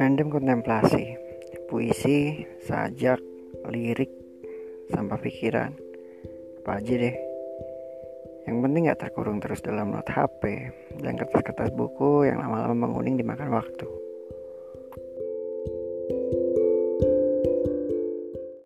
Random kontemplasi, puisi, sajak, lirik, sampah pikiran, apa aja deh. Yang penting gak terkurung terus dalam not HP dan kertas-kertas buku yang lama-lama menguning dimakan waktu. thank you